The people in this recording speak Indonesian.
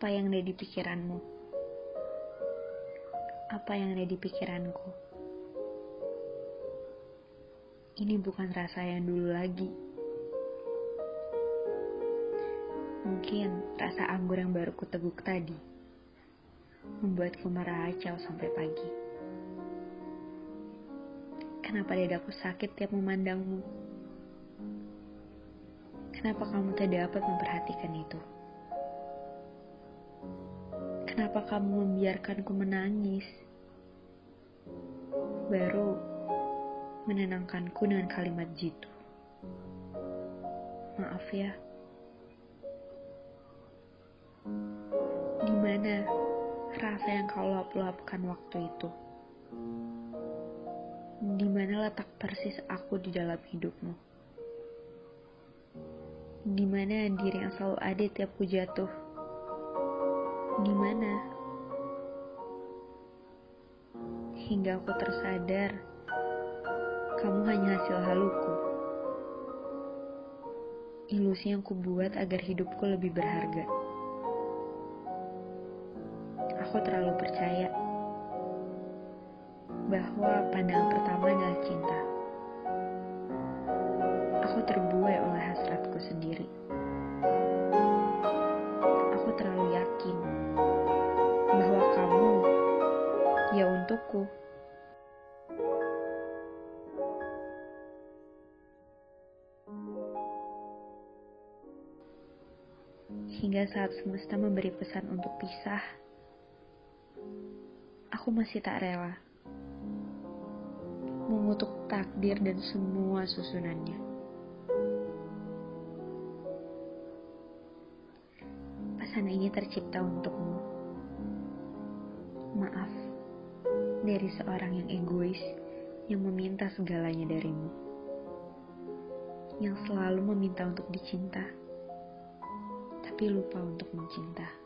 Apa yang ada di pikiranmu? Apa yang ada di pikiranku? Ini bukan rasa yang dulu lagi. Mungkin rasa anggur yang baru kuteguk tadi membuatku meracau sampai pagi. Kenapa dadaku sakit tiap memandangmu? Kenapa kamu tak dapat memperhatikan itu? Kenapa kamu membiarkanku menangis? Baru menenangkanku dengan kalimat jitu. Maaf ya. Di mana rasa yang kau lap-lapkan waktu itu? Di mana letak persis aku di dalam hidupmu? Di mana diri yang selalu ada tiap ku jatuh? Di mana? Hingga aku tersadar, kamu hanya hasil haluku. Ilusi yang kubuat agar hidupku lebih berharga. Aku terlalu percaya bahwa pandangan pertama adalah cinta. Aku terbuai oleh hasratku sendiri. Untukku. Hingga saat semesta memberi pesan untuk pisah, aku masih tak rela mengutuk takdir dan semua susunannya. Pesan ini tercipta untukmu. Maaf dari seorang yang egois yang meminta segalanya darimu. Yang selalu meminta untuk dicinta, tapi lupa untuk mencinta.